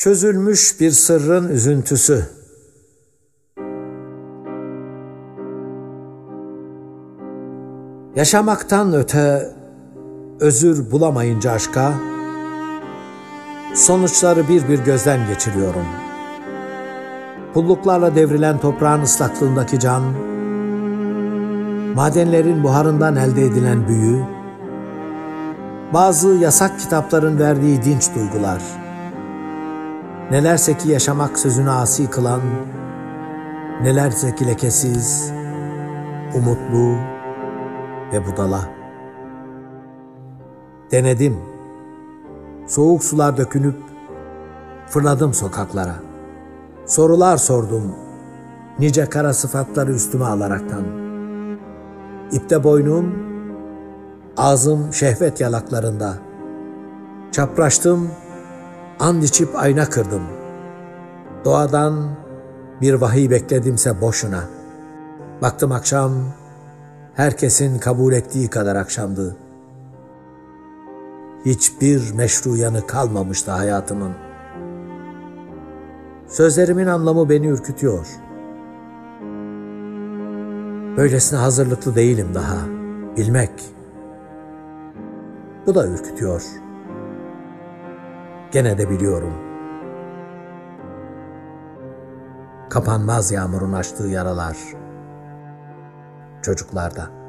Çözülmüş bir sırrın üzüntüsü. Yaşamaktan öte özür bulamayınca aşka, sonuçları bir bir gözden geçiriyorum. Pulluklarla devrilen toprağın ıslaklığındaki can, madenlerin buharından elde edilen büyü, bazı yasak kitapların verdiği dinç duygular, nelerse ki yaşamak sözünü asi kılan, nelerse ki lekesiz, umutlu ve budala. Denedim. Soğuk sular dökünüp fırladım sokaklara. Sorular sordum. Nice kara sıfatları üstüme alaraktan. İpte boynum, ağzım şehvet yalaklarında. Çapraştım, and içip ayna kırdım. Doğadan bir vahiy bekledimse boşuna. Baktım akşam, herkesin kabul ettiği kadar akşamdı. Hiçbir meşru yanı kalmamıştı hayatımın. Sözlerimin anlamı beni ürkütüyor. Böylesine hazırlıklı değilim daha. Bilmek. Bu da ürkütüyor. Gene de biliyorum. Kapanmaz yağmurun açtığı yaralar çocuklarda.